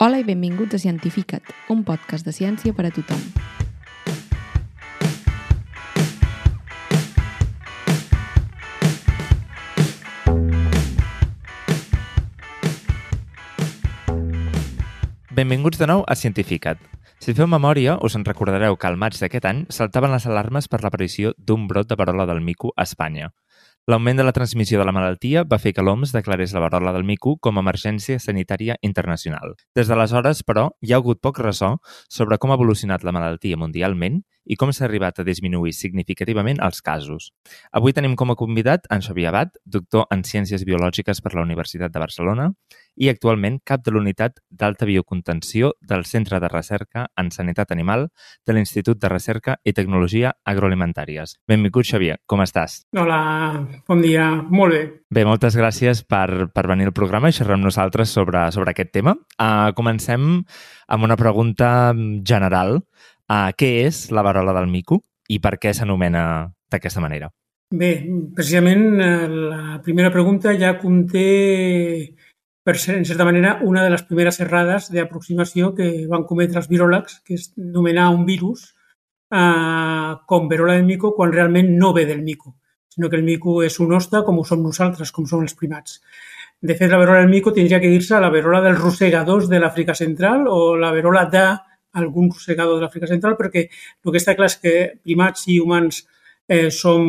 Hola i benvinguts a Cientifica't, un podcast de ciència per a tothom. Benvinguts de nou a Cientificat. Si feu memòria, us en recordareu que al maig d'aquest any saltaven les alarmes per l'aparició d'un brot de verola del mico a Espanya. L'augment de la transmissió de la malaltia va fer que l'OMS declarés la verola del mico com a emergència sanitària internacional. Des d'aleshores, però, hi ha hagut poc ressò sobre com ha evolucionat la malaltia mundialment i com s'ha arribat a disminuir significativament els casos. Avui tenim com a convidat en Xavier Abad, doctor en Ciències Biològiques per la Universitat de Barcelona i actualment cap de l'unitat d'alta biocontenció del Centre de Recerca en Sanitat Animal de l'Institut de Recerca i Tecnologia Agroalimentàries. Benvingut, Xavier. Com estàs? Hola, bon dia. Molt bé. Bé, moltes gràcies per, per venir al programa i xerrar amb nosaltres sobre, sobre aquest tema. Uh, comencem amb una pregunta general. Uh, què és la varola del mico i per què s'anomena d'aquesta manera? Bé, precisament eh, la primera pregunta ja conté, per ser, en certa manera, una de les primeres errades d'aproximació que van cometre els viròlegs, que és nomenar un virus eh, com verola del mico quan realment no ve del mico, sinó que el mico és un hoste com ho som nosaltres, com som els primats. De fet, la verola del mico tindria que dir-se la verola dels rosegadors de l'Àfrica Central o la verola de algun rosegador de l'Àfrica Central, perquè el que està clar és que primats i humans eh, som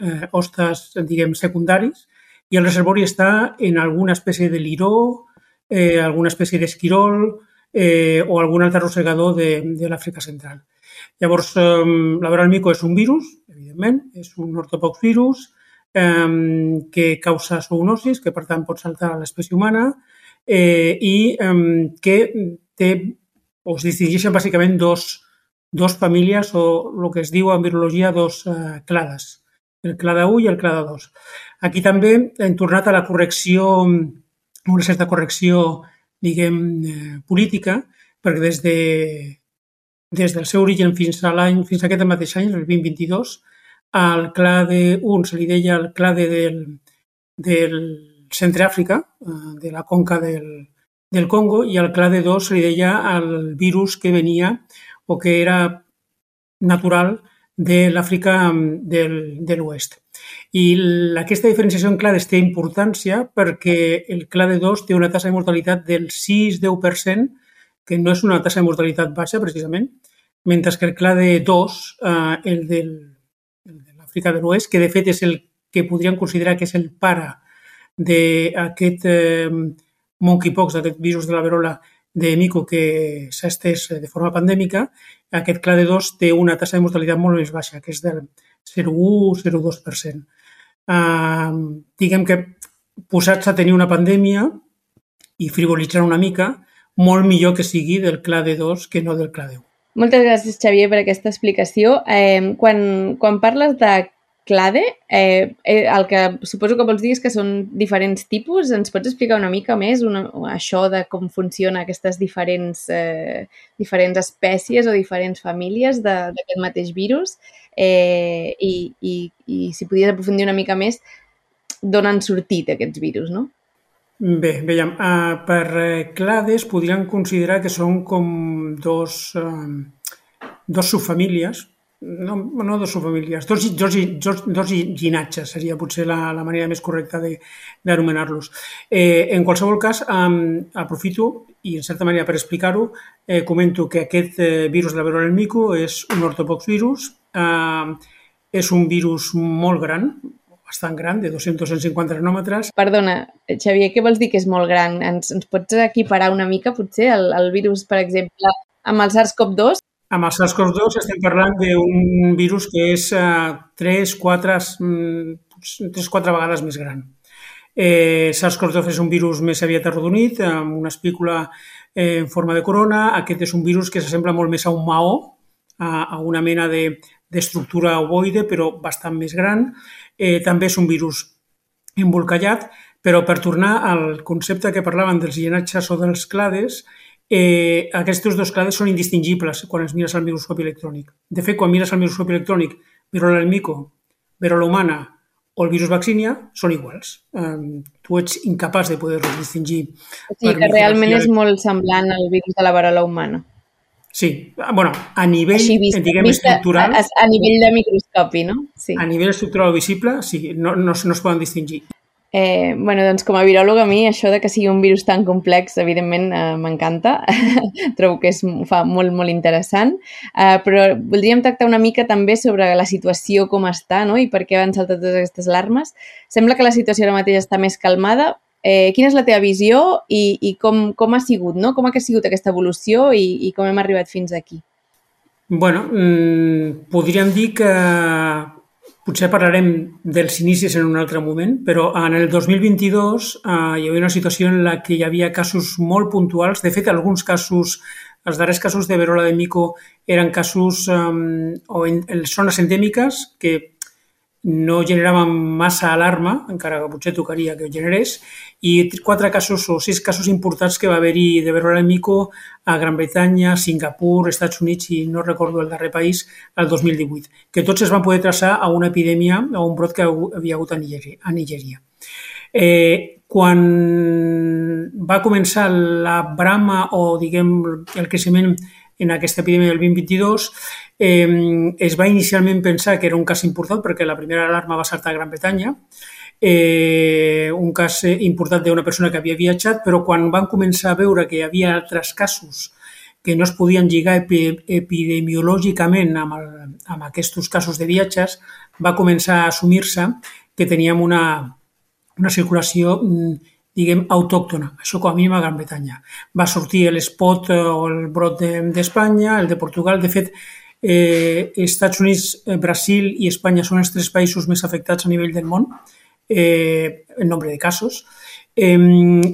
eh, hostes, diguem, secundaris, i el reservori està en alguna espècie de liró, eh, alguna espècie d'esquirol eh, o algun altre rosegador de, de l'Àfrica Central. Llavors, eh, la verola mico és un virus, evidentment, és un ortopoxvirus eh, que causa zoonosis, que per tant pot saltar a l'espècie humana eh, i eh, que té o es distingeixen bàsicament dos, dos famílies o el que es diu en virologia dos eh, clades, el clade 1 i el clade 2. Aquí també hem tornat a la correcció, una certa correcció, diguem, eh, política, perquè des, de, des del seu origen fins a l'any fins a aquest mateix any, el 2022, al clade 1 se li deia el clade del, del centre Àfrica, eh, de la conca del, del Congo i al clade 2 se li deia el virus que venia o que era natural de l'Àfrica mm, del, de l'oest. I aquesta diferenciació en clades té importància perquè el clade 2 té una tassa de mortalitat del 6-10%, que no és una tassa de mortalitat baixa, precisament, mentre que el clade 2, eh, el, del, el de l'Àfrica de l'oest, que de fet és el que podríem considerar que és el pare d'aquest eh, monkeypox, aquest virus de la verola de mico que s'ha estès de forma pandèmica, aquest clade 2 té una tassa de mortalitat molt més baixa, que és del 0,1-0,2%. Uh, diguem que posats a tenir una pandèmia i frivolitzar una mica, molt millor que sigui del clade 2 que no del clade 1. Moltes gràcies, Xavier, per aquesta explicació. Eh, quan, quan parles de clade, eh, eh, el que suposo que vols dir és que són diferents tipus. Ens pots explicar una mica més una, això de com funciona aquestes diferents, eh, diferents espècies o diferents famílies d'aquest mateix virus? Eh, i, i, I si podies aprofundir una mica més d'on han sortit aquests virus, no? Bé, veiem, uh, per uh, clades podríem considerar que són com dos, uh, dos subfamílies, no, no dos subfamílies, dos, dos, dos, dos llinatges seria potser la, la manera més correcta d'anomenar-los. Eh, en qualsevol cas, um, aprofito i en certa manera per explicar-ho, eh, comento que aquest eh, virus de la verola del mico és un ortopoxvirus, eh, és un virus molt gran, bastant gran, de 250 nanòmetres. Perdona, Xavier, què vols dir que és molt gran? Ens, ens pots equiparar una mica, potser, el, el virus, per exemple, amb el SARS-CoV-2? Amb el SARS-CoV-2 estem parlant d'un virus que és eh, 3, 4, 3, 4 vegades més gran. Eh, SARS-CoV-2 és un virus més aviat arrodonit, amb una espícula eh, en forma de corona. Aquest és un virus que s'assembla molt més a un maó, a, a una mena d'estructura de, ovoide, però bastant més gran. Eh, també és un virus embolcallat, però per tornar al concepte que parlaven dels llenatges o dels clades, aquests dos clades són indistingibles quan es mires al microscopi electrònic. De fet, quan mires al microscopi electrònic verola del mico, verola humana o el virus vaccinia són iguals. Um, tu ets incapaç de poder-los distingir. O sigui que realment és molt semblant al virus de la varola humana. Sí, bueno, a nivell, Així vist, diguem, vista estructural... a, a nivell de microscopi, no? Sí. A nivell estructural visible, sí, no, no, no es poden distingir. Eh, bueno, doncs com a viròloga a mi això de que sigui un virus tan complex evidentment eh, m'encanta, trobo que és, fa molt, molt interessant, eh, però voldríem tractar una mica també sobre la situació com està no? i per què van saltar totes aquestes alarmes. Sembla que la situació ara mateix està més calmada. Eh, quina és la teva visió i, i com, com ha sigut, no? com ha sigut aquesta evolució i, i com hem arribat fins aquí? Bueno, mmm, podríem dir que Potser parlarem dels inicis en un altre moment, però en el 2022 eh, hi havia una situació en la que hi havia casos molt puntuals. De fet, alguns casos, els darrers casos de verola de mico eren casos eh, o en, en zones endèmiques que no generaven massa alarma, encara que potser tocaria que generés, i quatre casos o sis casos importants que va haver-hi de verola mico a Gran Bretanya, Singapur, Estats Units i no recordo el darrer país, el 2018, que tots es van poder traçar a una epidèmia o un brot que havia hagut a Nigèria. A Nigèria. Eh, quan va començar la brama o, diguem, el creixement en aquesta epidèmia del 2022, eh, es va inicialment pensar que era un cas important perquè la primera alarma va saltar a Gran Bretanya, eh, un cas important d'una persona que havia viatjat, però quan van començar a veure que hi havia altres casos que no es podien lligar epidemiològicament amb, el, amb aquests casos de viatges, va començar a assumir-se que teníem una, una circulació mm, diguem, autòctona, això com a mínim a Gran Bretanya. Va sortir l'espot eh, o el brot d'Espanya, de, el de Portugal. De fet, eh, Estats Units, eh, Brasil i Espanya són els tres països més afectats a nivell del món eh, en nombre de casos. Eh,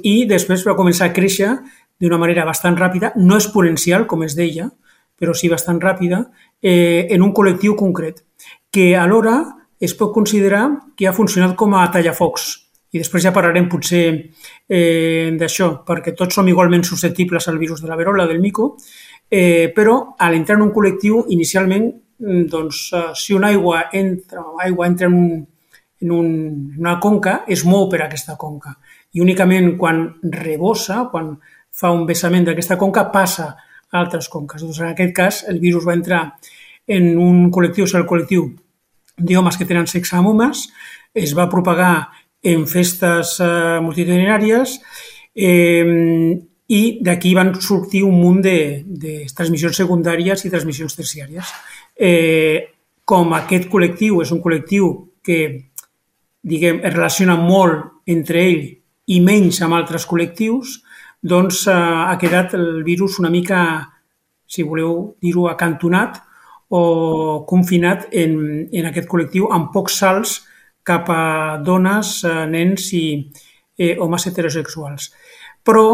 I després va començar a créixer d'una manera bastant ràpida, no exponencial, com es deia, però sí bastant ràpida, eh, en un col·lectiu concret, que alhora es pot considerar que ha funcionat com a tallafocs i després ja parlarem potser eh, d'això, perquè tots som igualment susceptibles al virus de la verola, del mico, eh, però a l'entrar en un col·lectiu, inicialment, mm, doncs, eh, si una aigua entra, aigua entra en, un, en, un, en una conca, es mou per aquesta conca. I únicament quan rebossa, quan fa un vessament d'aquesta conca, passa a altres conques. Doncs en aquest cas, el virus va entrar en un col·lectiu, és el col·lectiu d'homes que tenen sexe amb homes, es va propagar en festes eh, multitudinàries eh, i d'aquí van sortir un munt de, de transmissions secundàries i transmissions terciàries. Eh, com aquest col·lectiu és un col·lectiu que diguem, es relaciona molt entre ell i menys amb altres col·lectius, doncs eh, ha quedat el virus una mica, si voleu dir-ho, acantonat o confinat en, en aquest col·lectiu amb pocs salts cap a dones, eh, nens i eh, homes heterosexuals. Però,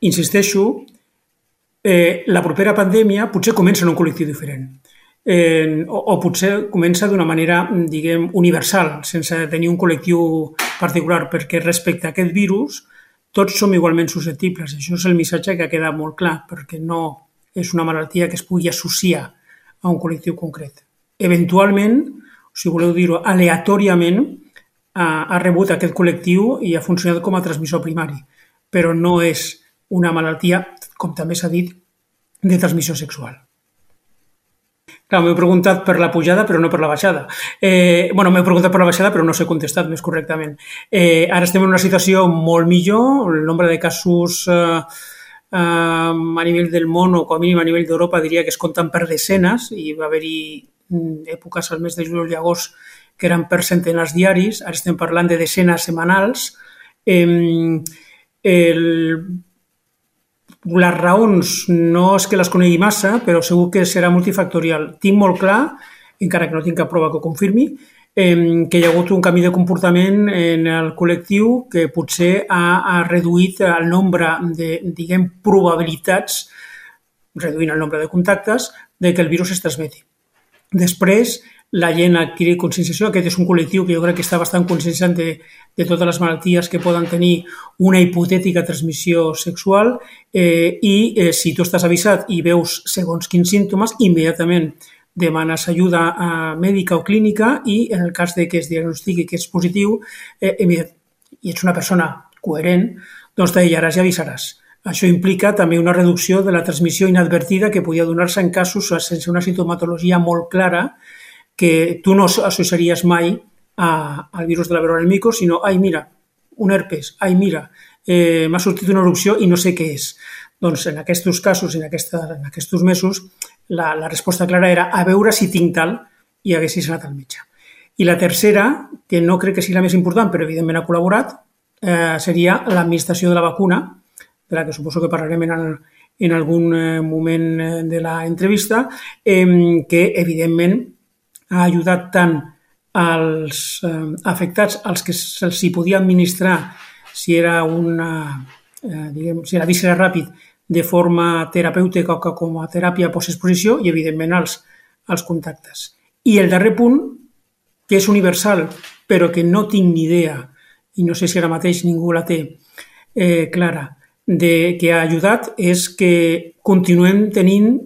insisteixo, eh, la propera pandèmia potser comença en un col·lectiu diferent. Eh, o, o potser comença d'una manera, diguem, universal, sense tenir un col·lectiu particular, perquè respecte a aquest virus tots som igualment susceptibles. Això és el missatge que ha quedat molt clar, perquè no és una malaltia que es pugui associar a un col·lectiu concret. Eventualment, si voleu dir-ho, aleatòriament ha, ha rebut aquest col·lectiu i ha funcionat com a transmissor primari, però no és una malaltia, com també s'ha dit, de transmissió sexual. Clar, m'heu preguntat per la pujada, però no per la baixada. Eh, bueno, m'heu preguntat per la baixada, però no s'he contestat més correctament. Eh, ara estem en una situació molt millor, el nombre de casos eh, eh, a nivell del món o com a mínim a nivell d'Europa diria que es compten per desenes i va haver-hi èpoques al mes de juliol i agost que eren per centenars diaris, ara estem parlant de desenes setmanals. Eh, el, les raons no és que les conegui massa, però segur que serà multifactorial. Tinc molt clar, encara que no tinc cap prova que ho confirmi, eh, que hi ha hagut un canvi de comportament en el col·lectiu que potser ha, ha reduït el nombre de, diguem, probabilitats, reduint el nombre de contactes, de que el virus es transmeti. Després, la gent adquirir conscienciació. Aquest és un col·lectiu que jo crec que està bastant conscienciant de, de totes les malalties que poden tenir una hipotètica transmissió sexual eh, i eh, si tu estàs avisat i veus segons quins símptomes, immediatament demanes ajuda uh, mèdica o clínica i en el cas de que es diagnostiqui que és positiu eh, i ets una persona coherent, doncs t'aïllaràs i avisaràs. Això implica també una reducció de la transmissió inadvertida que podia donar-se en casos sense una sintomatologia molt clara que tu no associaries mai a, al virus de la verola del mico, sinó, ai, mira, un herpes, ai, mira, eh, m'ha sortit una erupció i no sé què és. Doncs en aquests casos, en, aquesta, en aquests mesos, la, la resposta clara era a veure si tinc tal i haguessis anat al metge. I la tercera, que no crec que sigui la més important, però evidentment ha col·laborat, eh, seria l'administració de la vacuna, de la que suposo que parlarem en, el, en algun eh, moment eh, de la entrevista, eh, que evidentment ha ajudat tant als eh, afectats, als que se'ls podia administrar si era una, eh, diguem, si era visceral ràpid de forma terapèutica o com a teràpia postexposició i, evidentment, als, als contactes. I el darrer punt, que és universal, però que no tinc ni idea, i no sé si ara mateix ningú la té eh, clara, de, que ha ajudat, és que continuem tenint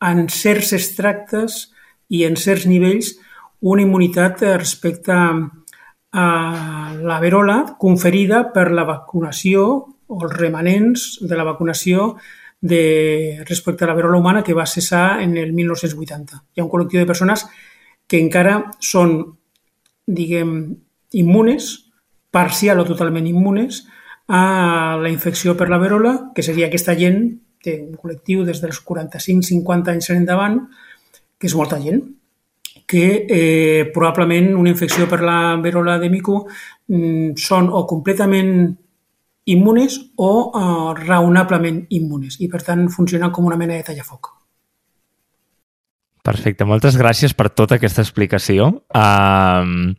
en certs extractes i en certs nivells una immunitat respecte a la verola conferida per la vacunació o els remanents de la vacunació de, respecte a la verola humana que va cessar en el 1980. Hi ha un col·lectiu de persones que encara són, diguem, immunes, parcial o totalment immunes, a la infecció per la verola, que seria aquesta gent, té un col·lectiu des dels 45-50 anys en endavant, que és molta gent, que eh, probablement una infecció per la verola de mico mm, són o completament immunes o uh, raonablement immunes i, per tant, funcionen com una mena de tallafoc. Perfecte, moltes gràcies per tota aquesta explicació. Uh,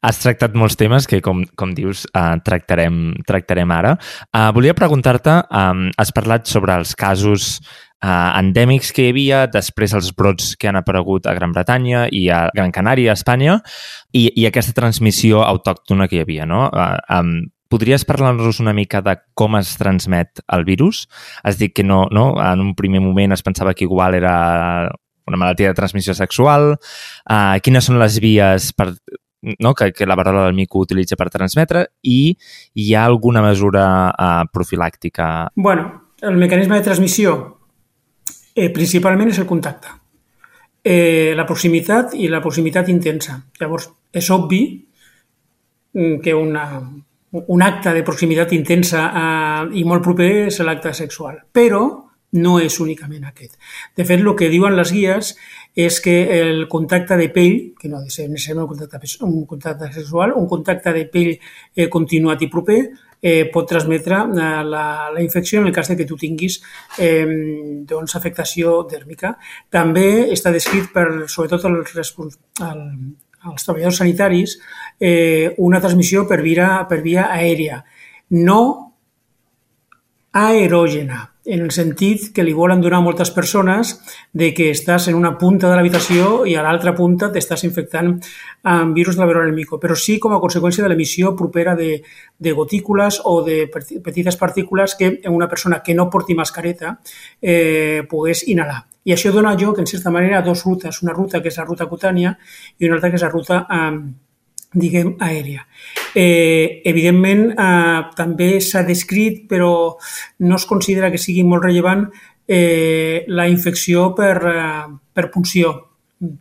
has tractat molts temes que, com, com dius, uh, tractarem, tractarem ara. Uh, volia preguntar-te, um, has parlat sobre els casos uh, endèmics que hi havia, després els brots que han aparegut a Gran Bretanya i a Gran Canària, a Espanya, i, i aquesta transmissió autòctona que hi havia, no? Uh, um, Podries parlar-nos una mica de com es transmet el virus? Has dit que no, no, en un primer moment es pensava que igual era una malaltia de transmissió sexual. Uh, quines són les vies per, no, que, que la varola del mico utilitza per transmetre i hi ha alguna mesura uh, profilàctica? bueno, el mecanisme de transmissió eh, principalment és el contacte. Eh, la proximitat i la proximitat intensa. Llavors, és obvi mm, que una, un acte de proximitat intensa eh, i molt proper és l'acte sexual, però no és únicament aquest. De fet, el que diuen les guies és que el contacte de pell, que no ha de ser un contacte, un contacte sexual, un contacte de pell eh, continuat i proper, eh, pot transmetre eh, la, la infecció en el cas de que tu tinguis eh, doncs, afectació dèrmica. També està descrit per, sobretot, el, el, als treballadors sanitaris eh, una transmissió per via, per via aèria, no aerògena, en el sentit que li volen donar a moltes persones de que estàs en una punta de l'habitació i a l'altra punta t'estàs infectant amb virus de la verola mico, però sí com a conseqüència de l'emissió propera de, de gotícules o de petites partícules que una persona que no porti mascareta eh, pogués inhalar. I això dona lloc, en certa manera, a dues rutes. Una ruta que és la ruta cutània i una altra que és la ruta, eh, diguem, aèria. Eh, evidentment, eh, també s'ha descrit, però no es considera que sigui molt rellevant, eh, la infecció per, eh, per punció.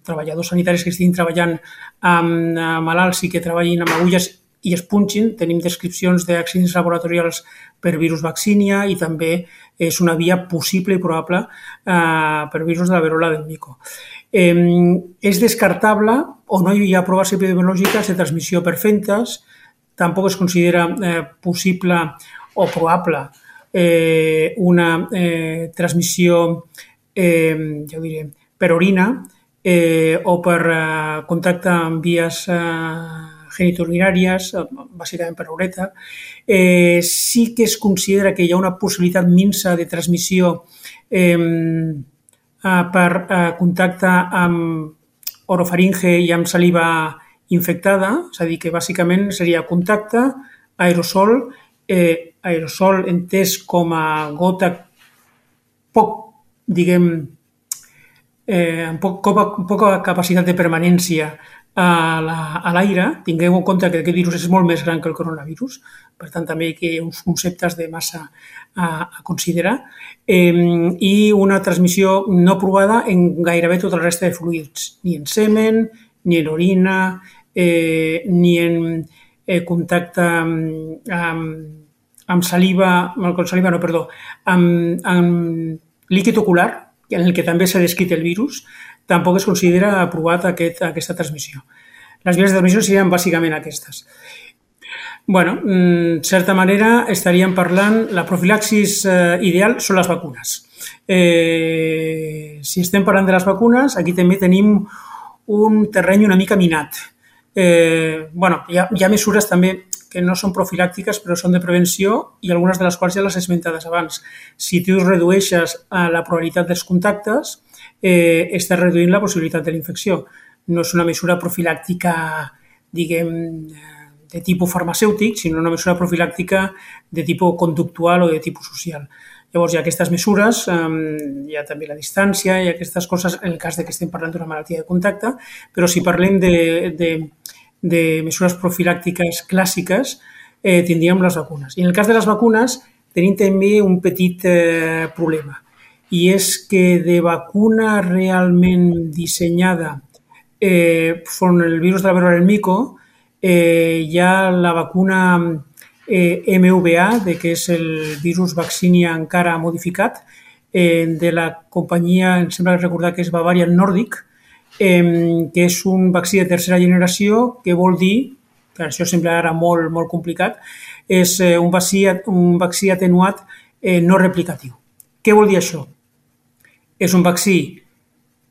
Treballadors sanitaris que estiguin treballant amb malalts i que treballin amb agulles i es punxin. Tenim descripcions d'accidents laboratorials per virus vaccinia i també és una via possible i probable eh, per virus de la verola del mico. Eh, és descartable o no hi ha proves epidemiològiques de transmissió per fentes, tampoc es considera eh, possible o probable eh, una eh, transmissió eh, ja ho diré, per orina eh, o per eh, contacte amb vies eh, genitourinàries, bàsicament per l'ureta. Eh, sí que es considera que hi ha una possibilitat minsa de transmissió eh, per eh, contacte amb orofaringe i amb saliva infectada, és a dir, que bàsicament seria contacte, aerosol, eh, aerosol entès com a gota poc, diguem, eh, amb poc, poca, poca capacitat de permanència a l'aire, la, tingueu en compte que aquest virus és molt més gran que el coronavirus, per tant també hi ha uns conceptes de massa a, a considerar, eh, i una transmissió no provada en gairebé tota la resta de fluids, ni en semen, ni en orina, eh, ni en eh, contacte amb, amb, amb saliva, amb saliva no, perdó, amb, amb líquid ocular, en el que també s'ha descrit el virus, tampoc es considera aprovat aquest, aquesta transmissió. Les vies de transmissió serien bàsicament aquestes. bueno, en certa manera estaríem parlant, la profilaxis eh, ideal són les vacunes. Eh, si estem parlant de les vacunes, aquí també tenim un terreny una mica minat. Eh, bueno, hi ha, hi ha mesures també que no són profilàctiques però són de prevenció i algunes de les quals ja les esmentades abans. Si tu redueixes a la probabilitat dels contactes, eh, estàs reduint la possibilitat de la infecció. No és una mesura profilàctica, diguem, de tipus farmacèutic, sinó una mesura profilàctica de tipus conductual o de tipus social. Llavors hi ha aquestes mesures, hi ha també la distància, ha aquestes coses en el cas de que estem parlant d'una malaltia de contacte, però si parlem de, de, de mesures profilàctiques clàssiques, eh, tindríem les vacunes. I en el cas de les vacunes tenim també un petit eh, problema i és que de vacuna realment dissenyada eh, front el virus de la verola del mico eh, hi ha la vacuna eh, MVA, de que és el virus vaccinia encara modificat, eh, de la companyia, em sembla recordar que és Bavarian Nordic, eh, que és un vaccí de tercera generació, que vol dir, que això sembla ara molt, molt complicat, és eh, un, vaccí, un vaccí atenuat eh, no replicatiu. Què vol dir això? És un vaccí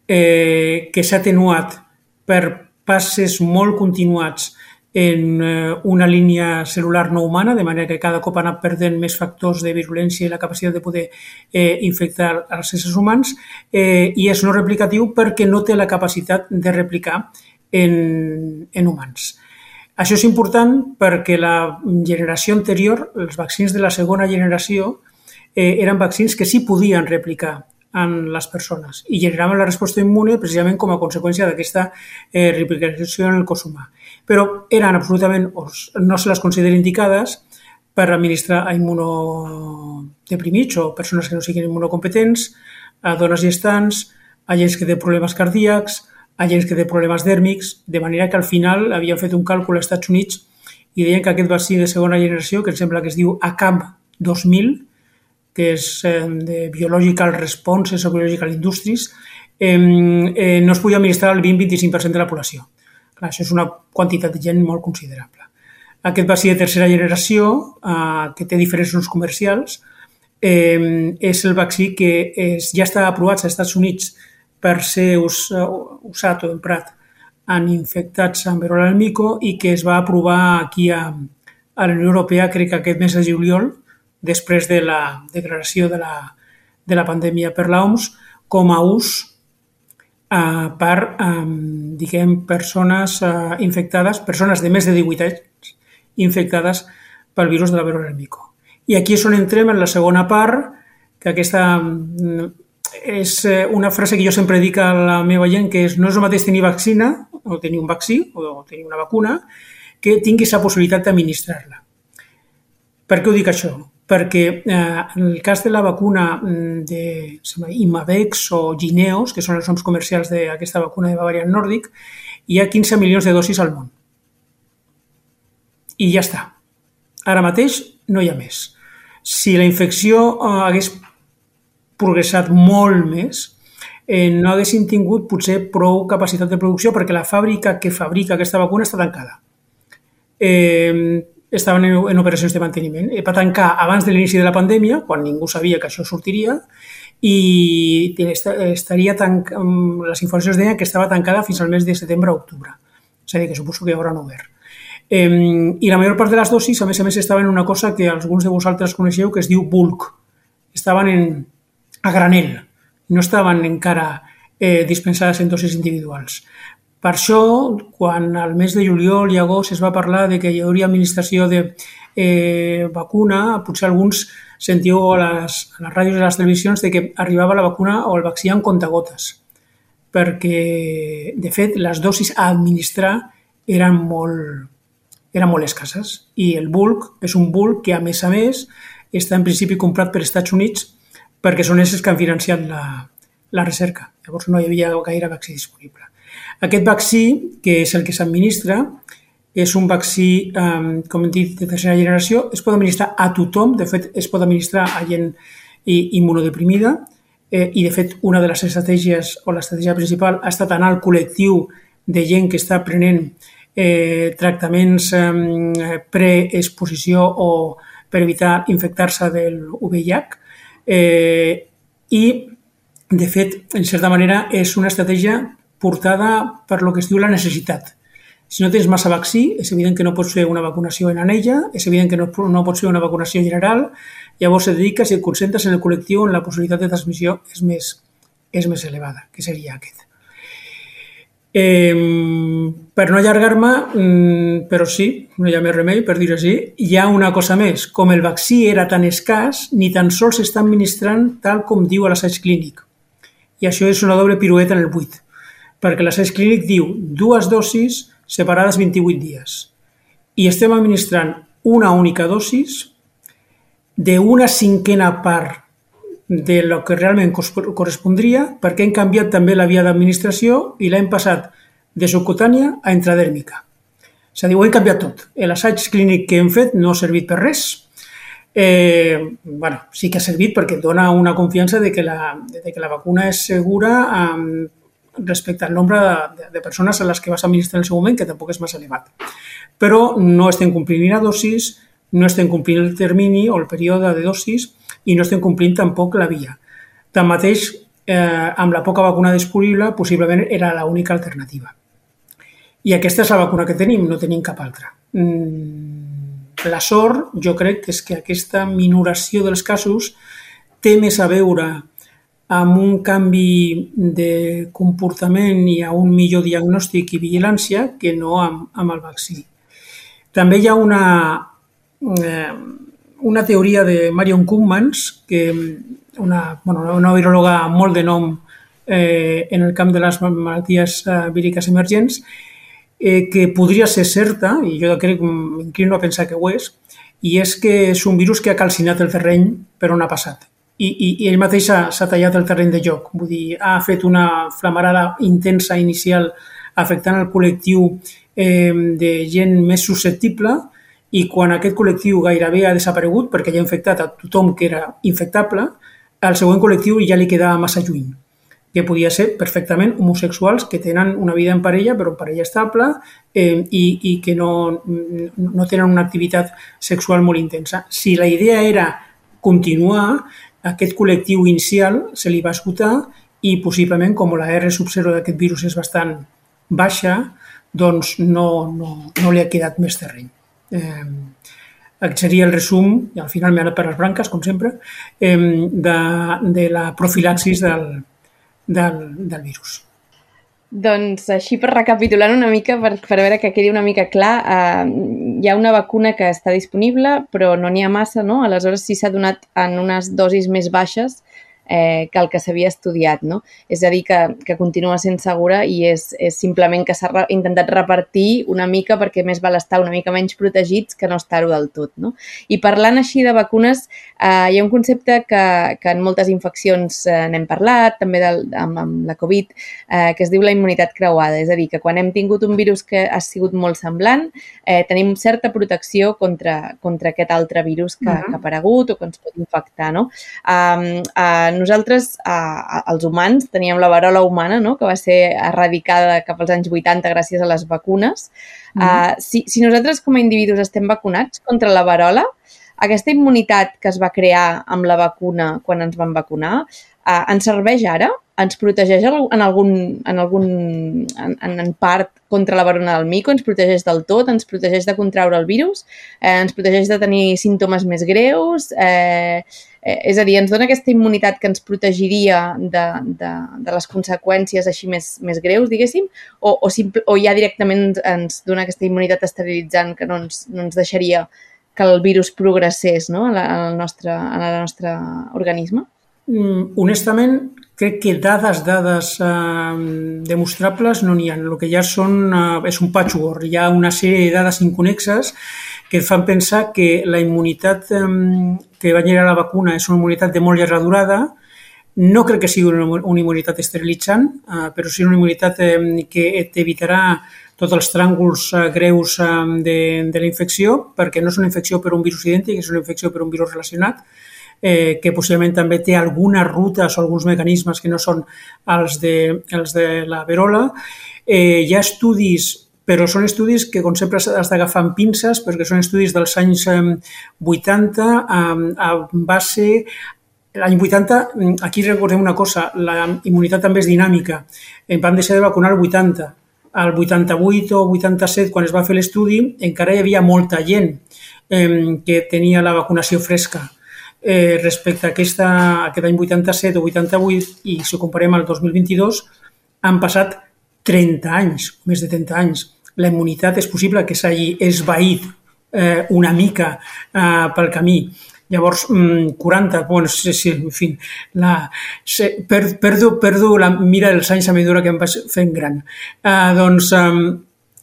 eh, que s'ha atenuat per passes molt continuats en eh, una línia celular no humana, de manera que cada cop ha anat perdent més factors de virulència i la capacitat de poder eh, infectar els éssers humans, eh, i és no replicatiu perquè no té la capacitat de replicar en, en humans. Això és important perquè la generació anterior, els vaccins de la segona generació, eh, eren vaccins que sí podien replicar en les persones i generaven la resposta immune precisament com a conseqüència d'aquesta eh, replicació en el cos humà. Però eren absolutament, no se les considera indicades per administrar a immunodeprimits o persones que no siguin immunocompetents, a dones gestants, a gent que té problemes cardíacs, a gent que té problemes dèrmics, de manera que al final havien fet un càlcul als Estats Units i deien que aquest vaccí de segona generació, que em sembla que es diu ACAM 2000, que és eh, de Biological Responses o Biological Industries, eh, eh, no es podia administrar al 20-25% de la població. Clar, això és una quantitat de gent molt considerable. Aquest va ser de tercera generació, eh, que té diferents usos comercials, eh, és el vaccí que és, ja està aprovat als Estats Units per ser us, usat o emprat en infectats amb verola del mico i que es va aprovar aquí a, a la Unió Europea, crec que aquest mes de juliol, després de la declaració de la, de la pandèmia per l'OMS com a ús eh, per, eh, diguem, persones eh, infectades, persones de més de 18 anys infectades pel virus de la verola del mico. I aquí és on entrem en la segona part, que aquesta mm, és eh, una frase que jo sempre dic a la meva gent, que és no és el mateix tenir vaccina, o tenir un vaccí, o tenir una vacuna, que tinguis la possibilitat d'administrar-la. Per què ho dic això? Perquè eh, en el cas de la vacuna mm, de Imavex o Gineos, que són els noms comercials d'aquesta vacuna de Bavarian Nordic, hi ha 15 milions de dosis al món. I ja està. Ara mateix no hi ha més. Si la infecció eh, hagués progressat molt més, eh, no haguessin tingut potser prou capacitat de producció perquè la fàbrica que fabrica aquesta vacuna està tancada. Eh, estaven en, operacions de manteniment. Va tancar abans de l'inici de la pandèmia, quan ningú sabia que això sortiria, i estaria tanc... les informacions deien que estava tancada fins al mes de setembre a octubre. És a dir, que suposo que ja hauran obert. Eh, I la major part de les dosis, a més a més, estaven en una cosa que alguns de vosaltres coneixeu, que es diu bulk. Estaven en, a granel, no estaven encara eh, dispensades en dosis individuals. Per això, quan al mes de juliol i agost es va parlar de que hi hauria administració de eh, vacuna, potser alguns sentiu a les, a les ràdios i a les televisions de que arribava la vacuna o el vaccí amb contagotes. perquè, de fet, les dosis a administrar eren molt, eren molt escasses i el bulk és un bulk que, a més a més, està en principi comprat per Estats Units perquè són ells que han financiat la, la recerca. Llavors no hi havia gaire vaccí disponible. Aquest vaccí, que és el que s'administra, és un vaccí, eh, com hem dit, de tercera generació, es pot administrar a tothom, de fet es pot administrar a gent immunodeprimida. Eh, i de fet una de les estratègies o l'estratègia principal ha estat anar al col·lectiu de gent que està prenent eh, tractaments eh, preexposició o per evitar infectar-se del VIH eh, i de fet, en certa manera, és una estratègia portada per lo que es diu la necessitat. Si no tens massa vaccí, és evident que no pots fer una vacunació en anella, és evident que no, no pots fer una vacunació general, llavors et dediques i et concentres en el col·lectiu on la possibilitat de transmissió és més, és més elevada, que seria aquest. Eh, per no allargar-me, mm, però sí, no hi ha més remei per dir-ho així, hi ha una cosa més. Com el vaccí era tan escàs, ni tan sols s'està administrant tal com diu l'assaig clínic. I això és una doble pirueta en el buit, perquè l'assaig clínic diu dues dosis separades 28 dies. I estem administrant una única dosis d'una cinquena part de lo que realment correspondria perquè hem canviat també la via d'administració i l'hem passat de subcutània a intradèrmica. És a dir, ho hem canviat tot. L'assaig clínic que hem fet no ha servit per res. Eh, bueno, sí que ha servit perquè dona una confiança de que la, de que la vacuna és segura eh, respecte al nombre de, de persones a les que vas administrar en el seu moment, que tampoc és massa elevat. Però no estem complint la dosis, no estem complint el termini o el període de dosis i no estem complint tampoc la via. Tanmateix, eh, amb la poca vacuna disponible, possiblement era l'única alternativa. I aquesta és la vacuna que tenim, no tenim cap altra. Mm, la sort, jo crec, és que aquesta minoració dels casos té més a veure amb un canvi de comportament i a un millor diagnòstic i vigilància que no amb, amb el vaccí. També hi ha una, eh, una teoria de Marion Koopmans, que una, bueno, una viròloga molt de nom eh, en el camp de les malalties eh, víriques emergents, eh, que podria ser certa, i jo crec m'inclino a pensar que ho és, i és que és un virus que ha calcinat el terreny per on ha passat. I, i, i ell mateix s'ha tallat el terreny de joc, vull dir, ha fet una flamarada intensa inicial afectant el col·lectiu eh, de gent més susceptible, i quan aquest col·lectiu gairebé ha desaparegut perquè ja ha infectat a tothom que era infectable, al següent col·lectiu ja li quedava massa lluny que podia ser perfectament homosexuals que tenen una vida en parella, però en parella estable eh, i, i que no, no tenen una activitat sexual molt intensa. Si la idea era continuar, aquest col·lectiu inicial se li va esgotar i possiblement, com la R sub 0 d'aquest virus és bastant baixa, doncs no, no, no li ha quedat més terreny. Eh, aquest seria el resum, i al final m'he per les branques, com sempre, eh, de, de la profilaxis del, del, del virus. Doncs així per recapitular una mica, per, per veure que quedi una mica clar, eh, hi ha una vacuna que està disponible, però no n'hi ha massa, no? Aleshores, si s'ha donat en unes dosis més baixes, eh, que el que s'havia estudiat. No? És a dir, que, que continua sent segura i és, és simplement que s'ha re intentat repartir una mica perquè més val estar una mica menys protegits que no estar-ho del tot. No? I parlant així de vacunes, eh, hi ha un concepte que, que en moltes infeccions eh, n'hem parlat, també del, amb, amb la Covid, eh, que es diu la immunitat creuada. És a dir, que quan hem tingut un virus que ha sigut molt semblant, eh, tenim certa protecció contra, contra aquest altre virus que, uh -huh. que ha aparegut o que ens pot infectar. No? Um, uh, nosaltres, eh, els humans, teníem la varola humana, no?, que va ser erradicada cap als anys 80 gràcies a les vacunes. Mm. Uh, si, si nosaltres com a individus estem vacunats contra la varola, aquesta immunitat que es va crear amb la vacuna quan ens van vacunar, eh, ens serveix ara? Ens protegeix en algun, en, algun en, en part contra la varona del mico? Ens protegeix del tot? Ens protegeix de contraure el virus? Eh, ens protegeix de tenir símptomes més greus? Eh, Eh, és a dir, ens dona aquesta immunitat que ens protegiria de, de, de les conseqüències així més, més greus, diguéssim, o, o, simple, o ja directament ens, dona aquesta immunitat esterilitzant que no ens, no ens deixaria que el virus progressés no? en, la, en, el nostre, en el nostre organisme? Mm, honestament, crec que dades, dades eh, demostrables no n'hi ha. El que ja són, eh, és un patchwork, hi ha una sèrie de dades inconexes que et fan pensar que la immunitat que va generar la vacuna és una immunitat de molt llarga durada, no crec que sigui una, immunitat esterilitzant, eh, però sí una immunitat que t'evitarà tots els tràngols eh, greus de, de la infecció, perquè no és una infecció per un virus idèntic, és una infecció per un virus relacionat, eh, que possiblement també té algunes rutes o alguns mecanismes que no són els de, els de la verola. Eh, hi ha estudis però són estudis que, com sempre, has d'agafar amb pinces perquè són estudis dels anys 80 a base L'any 80, aquí recordem una cosa, la immunitat també és dinàmica. En van deixar de vacunar el 80. Al 88 o 87, quan es va fer l'estudi, encara hi havia molta gent que tenia la vacunació fresca eh, respecte a, aquesta, a aquest any 87 o 88 i si ho comparem al 2022 han passat 30 anys, més de 30 anys. La immunitat és possible que s'hagi esvaït eh, una mica eh, pel camí. Llavors, 40, mm, bueno, sí, sí, en fi, la, se, per, perdo, perdo la mira dels anys a mesura que em vaig fent gran. Uh, doncs, um,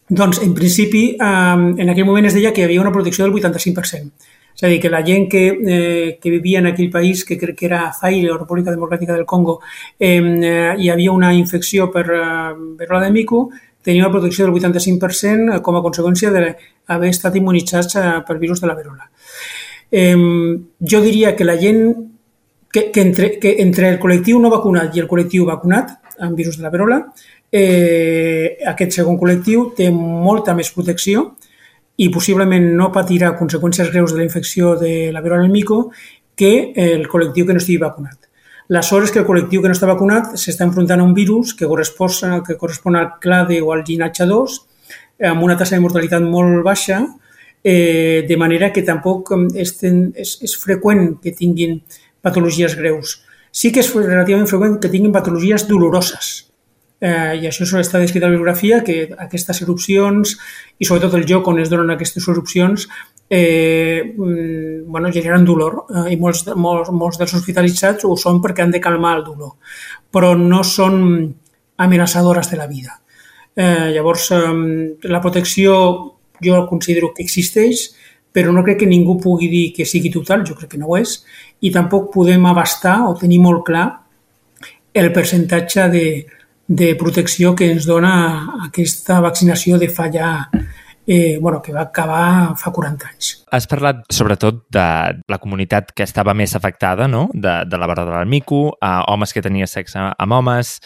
doncs, en principi, um, en aquell moment es deia que hi havia una protecció del 85%. És a dir, que la gent que, eh, que vivia en aquell país, que crec que era Zaire o República Democràtica del Congo, eh, hi havia una infecció per eh, verola de mico, tenia una protecció del 85% com a conseqüència d'haver estat immunitzats eh, pel virus de la verola. Eh, jo diria que la gent, que, que, entre, que entre el col·lectiu no vacunat i el col·lectiu vacunat amb virus de la verola, eh, aquest segon col·lectiu té molta més protecció i possiblement no patirà conseqüències greus de la infecció de la verola del mico que el col·lectiu que no estigui vacunat. Aleshores, que el col·lectiu que no està vacunat s'està enfrontant a un virus que correspon, que correspon al clade o al ginatge 2 amb una tassa de mortalitat molt baixa, eh, de manera que tampoc és, és, és freqüent que tinguin patologies greus. Sí que és relativament freqüent que tinguin patologies doloroses, Eh, I això està descrit a la bibliografia, que aquestes erupcions i sobretot el lloc on es donen aquestes erupcions eh, mm, bueno, generen dolor eh, i molts, molts, molts dels hospitalitzats ho són perquè han de calmar el dolor, però no són amenaçadores de la vida. Eh, llavors, eh, la protecció jo considero que existeix, però no crec que ningú pugui dir que sigui total, jo crec que no ho és, i tampoc podem abastar o tenir molt clar el percentatge de, de protecció que ens dona aquesta vaccinació de fa ja eh, bueno, que va acabar fa 40 anys. Has parlat sobretot de la comunitat que estava més afectada, no? de, de la barra de l'almico, a homes que tenia sexe amb homes.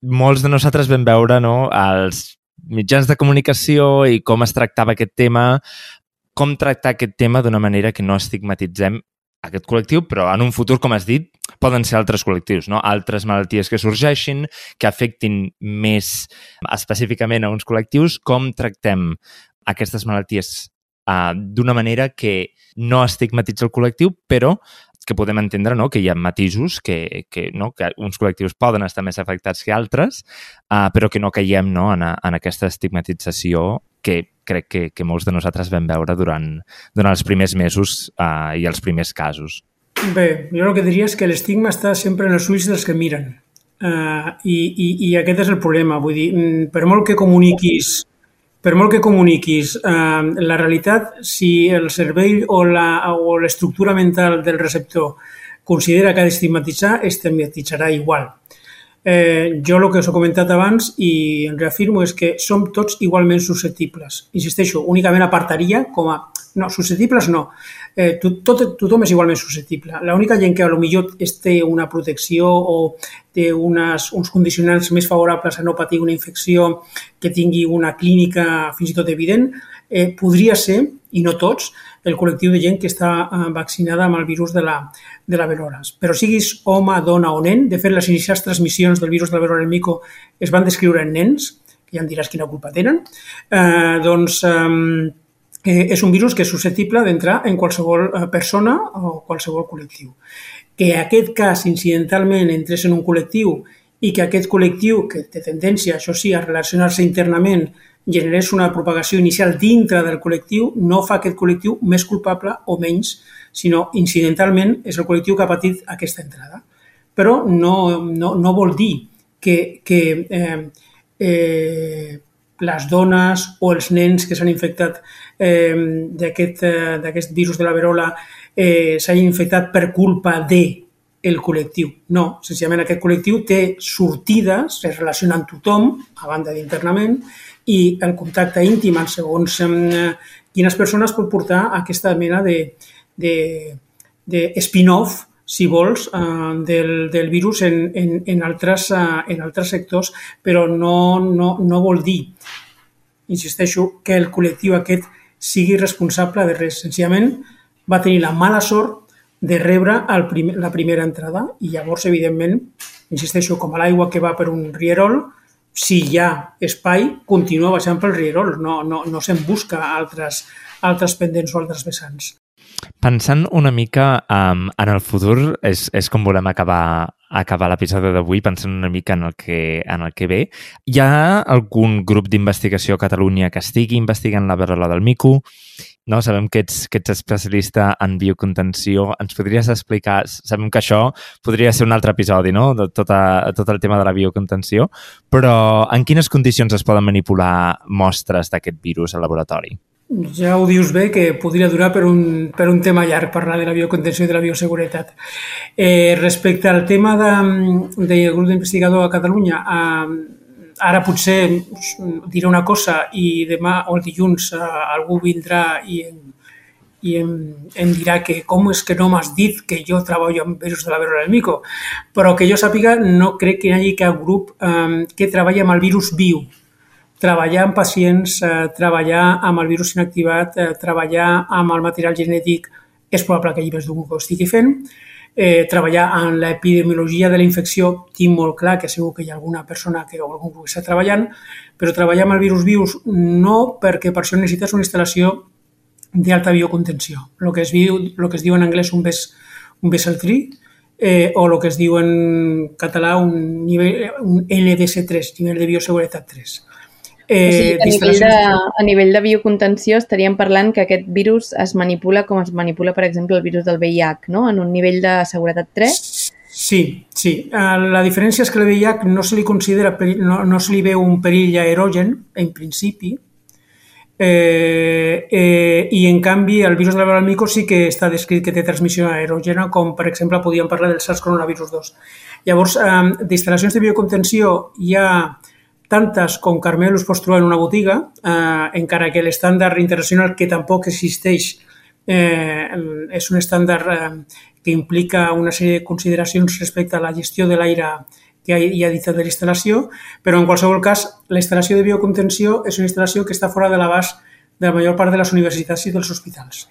Molts de nosaltres vam veure no? els mitjans de comunicació i com es tractava aquest tema, com tractar aquest tema d'una manera que no estigmatitzem aquest col·lectiu, però en un futur, com has dit, poden ser altres col·lectius, no? altres malalties que sorgeixin, que afectin més específicament a uns col·lectius, com tractem aquestes malalties uh, d'una manera que no estigmatitza el col·lectiu, però que podem entendre no? que hi ha matisos, que, que, no? que uns col·lectius poden estar més afectats que altres, uh, però que no caiem no? en, a, en aquesta estigmatització que crec que, que molts de nosaltres vam veure durant, durant els primers mesos uh, i els primers casos. Bé, jo el que diria és que l'estigma està sempre en els ulls dels que miren. Uh, i, i, I aquest és el problema. Vull dir, mm, per molt que comuniquis per molt que comuniquis eh, la realitat, si el cervell o l'estructura mental del receptor considera que ha d'estigmatitzar, estigmatitzarà igual. Eh, jo el que us he comentat abans i en reafirmo és que som tots igualment susceptibles. Insisteixo, únicament apartaria com a... No, susceptibles no. Eh, tot, tot, tothom és igualment susceptible. L'única gent que a lo millor té una protecció o té unes, uns condicionants més favorables a no patir una infecció que tingui una clínica fins i tot evident, eh, podria ser, i no tots, el col·lectiu de gent que està eh, vaccinada amb el virus de la, de la verola. Però siguis home, dona o nen, de fet les inicials transmissions del virus de la verola del mico es van descriure en nens, que ja em diràs quina culpa tenen, eh, doncs eh, és un virus que és susceptible d'entrar en qualsevol eh, persona o qualsevol col·lectiu. Que aquest cas incidentalment entrés en un col·lectiu i que aquest col·lectiu, que té tendència, això sí, a relacionar-se internament generés una propagació inicial dintre del col·lectiu no fa aquest col·lectiu més culpable o menys, sinó incidentalment és el col·lectiu que ha patit aquesta entrada. però no, no, no vol dir que, que eh, eh, les dones o els nens que s'han infectat eh, d'aquest eh, virus de la verola eh, s'hagin infectat per culpa de el col·lectiu. No, senzillament aquest col·lectiu té sortides, es relaciona amb tothom, a banda d'internament, i el contacte íntim, segons eh, quines persones pot portar aquesta mena de, de, de spin-off si vols, eh, del, del virus en, en, en, altres, eh, en altres sectors, però no, no, no vol dir, insisteixo, que el col·lectiu aquest sigui responsable de res. Senzillament va tenir la mala sort de rebre el primer, la primera entrada i llavors, evidentment, insisteixo, com a l'aigua que va per un rierol, si hi ha espai, continua baixant pel rierol, no, no, no se'n busca altres, altres pendents o altres vessants. Pensant una mica um, en el futur, és, és com volem acabar, acabar l'episodi d'avui, pensant una mica en el, que, en el que ve. Hi ha algun grup d'investigació a Catalunya que estigui investigant la verola del mico? No? Sabem que ets, que ets especialista en biocontenció. Ens podries explicar... Sabem que això podria ser un altre episodi, no?, de tot, a, tot el tema de la biocontenció, però en quines condicions es poden manipular mostres d'aquest virus al laboratori? Ja ho dius bé, que podria durar per un, per un tema llarg parlar de la biocontenció i de la bioseguretat. Eh, respecte al tema de, de grup d'investigador a Catalunya, eh, ara potser diré una cosa i demà o el dilluns eh, algú vindrà i, em, i em, em dirà que com és que no m'has dit que jo treballo amb virus de la verola del mico. Però que jo sàpiga, no crec que hi hagi cap grup eh, que treballi amb el virus viu. Treballar amb pacients, eh, treballar amb el virus inactivat, eh, treballar amb el material genètic, és probable que hi més d'un que ho estigui fent, eh, treballar en l'epidemiologia de la infecció, tinc molt clar que segur que hi ha alguna persona que o algú que està treballant, però treballar amb el virus vius no perquè per això necessites una instal·lació d'alta biocontenció. El que es, diu, el que es diu en anglès un, bes, un vessel tree, eh, o el que es diu en català un, nivell, un LDS3, nivell de bioseguretat 3. Eh, o sigui, a, nivell de, a nivell de biocontenció estaríem parlant que aquest virus es manipula com es manipula, per exemple, el virus del VIH, no? en un nivell de seguretat 3? Sí, sí. Eh, la diferència és que el VIH no se li considera, no, no se li veu un perill aerogen, en principi, eh, eh, i en canvi el virus de la mico sí que està descrit que té transmissió aerògena, com per exemple podíem parlar del SARS coronavirus 2. Llavors, eh, d'instal·lacions de biocontenció hi ha tantes com Carmel us pots trobar en una botiga, eh, encara que l'estàndard internacional, que tampoc existeix, eh, és un estàndard eh, que implica una sèrie de consideracions respecte a la gestió de l'aire que hi ha dit de l'instal·lació, però en qualsevol cas, la instal·lació de biocontenció és una instal·lació que està fora de l'abast de la major part de les universitats i dels hospitals.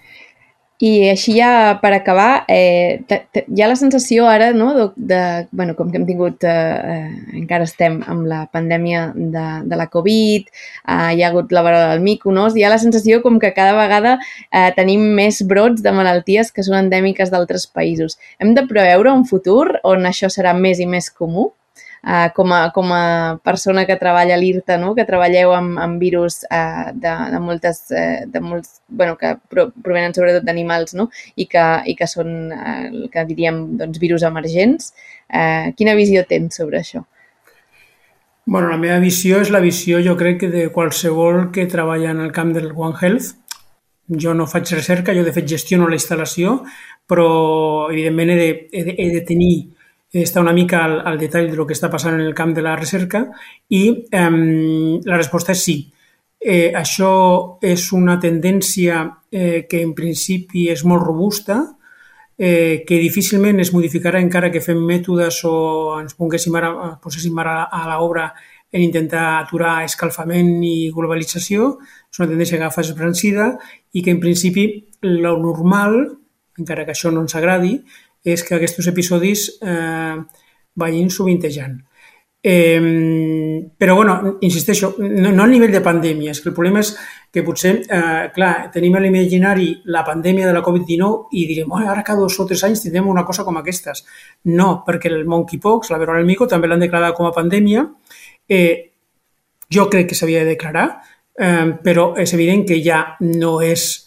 I així ja per acabar, eh, hi ha la sensació ara, no, de, de bueno, com que hem tingut, eh, eh, encara estem amb la pandèmia de, de la Covid, eh, hi ha hagut la vara del mico, no? hi ha la sensació com que cada vegada eh, tenim més brots de malalties que són endèmiques d'altres països. Hem de preveure un futur on això serà més i més comú? Eh, com, a, com a persona que treballa a l'IRTA, no? que treballeu amb, amb virus eh, de, de moltes, eh, de molts, bueno, que provenen sobretot d'animals no? I, que, i que són, eh, que diríem, doncs, virus emergents. Eh, quina visió tens sobre això? Bueno, la meva visió és la visió, jo crec, que de qualsevol que treballa en el camp del One Health. Jo no faig recerca, jo de fet gestiono la instal·lació, però evidentment he de, he de, he de tenir està una mica al, al detall del que està passant en el camp de la recerca i eh, la resposta és sí. Eh, això és una tendència eh, que en principi és molt robusta, eh, que difícilment es modificarà encara que fem mètodes o ens ponguéssim ara, poséssim ara a l'obra en intentar aturar escalfament i globalització. És una tendència que agafa i que en principi lo normal, encara que això no ens agradi, és que aquests episodis eh, vagin sovintejant. Eh, però, bueno, insisteixo, no, no a nivell de pandèmia, és que el problema és que potser, eh, clar, tenim a l'imaginari la pandèmia de la Covid-19 i direm, oh, ara cada dos o tres anys tindrem una cosa com aquestes. No, perquè el monkeypox, la verola del mico, també l'han declarat com a pandèmia. Eh, jo crec que s'havia de declarar, eh, però és evident que ja no és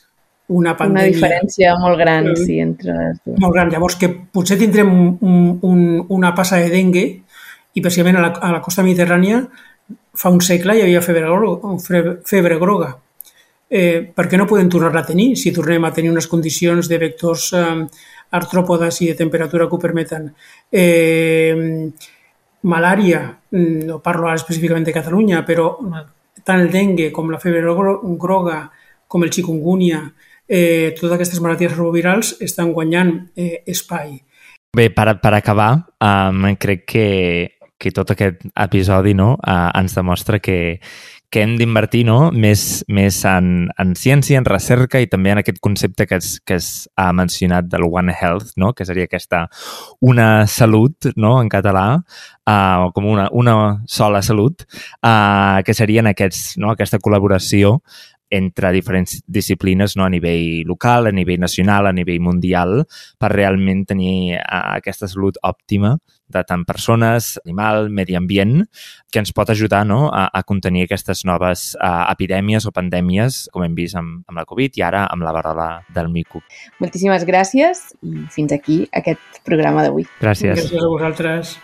una pandèmia... Una diferència molt gran, sí, entre les dues. Molt gran. Llavors, que potser tindrem un, un, una passa de dengue i precisament a la, a la costa mediterrània fa un segle hi havia febre, groga, febre groga. Eh, per què no podem tornar-la a tenir si tornem a tenir unes condicions de vectors eh, artròpodes i de temperatura que ho permeten? Eh, malària, no parlo ara específicament de Catalunya, però tant el dengue com la febre groga, com el chikungunya, eh, totes aquestes malalties retrovirals estan guanyant eh, espai. Bé, per, per acabar, um, crec que, que tot aquest episodi no, uh, ens demostra que, que hem d'invertir no? més, més en, en ciència, en recerca i també en aquest concepte que es, que es ha mencionat del One Health, no? que seria aquesta una salut no? en català, uh, com una, una sola salut, uh, que serien aquests, no? aquesta col·laboració entre diferents disciplines no? a nivell local, a nivell nacional, a nivell mundial, per realment tenir uh, aquesta salut òptima de tant persones, animal, medi ambient, que ens pot ajudar no? a, a contenir aquestes noves uh, epidèmies o pandèmies, com hem vist amb, amb la Covid i ara amb la varola del mico. Moltíssimes gràcies i fins aquí aquest programa d'avui. Gràcies. Gràcies a vosaltres.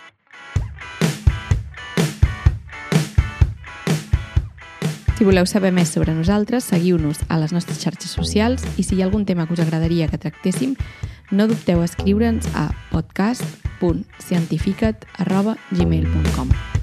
Si voleu saber més sobre nosaltres, seguiu-nos a les nostres xarxes socials i si hi ha algun tema que us agradaria que tractéssim, no dubteu a escriure'ns a podcast.cientificat.gmail.com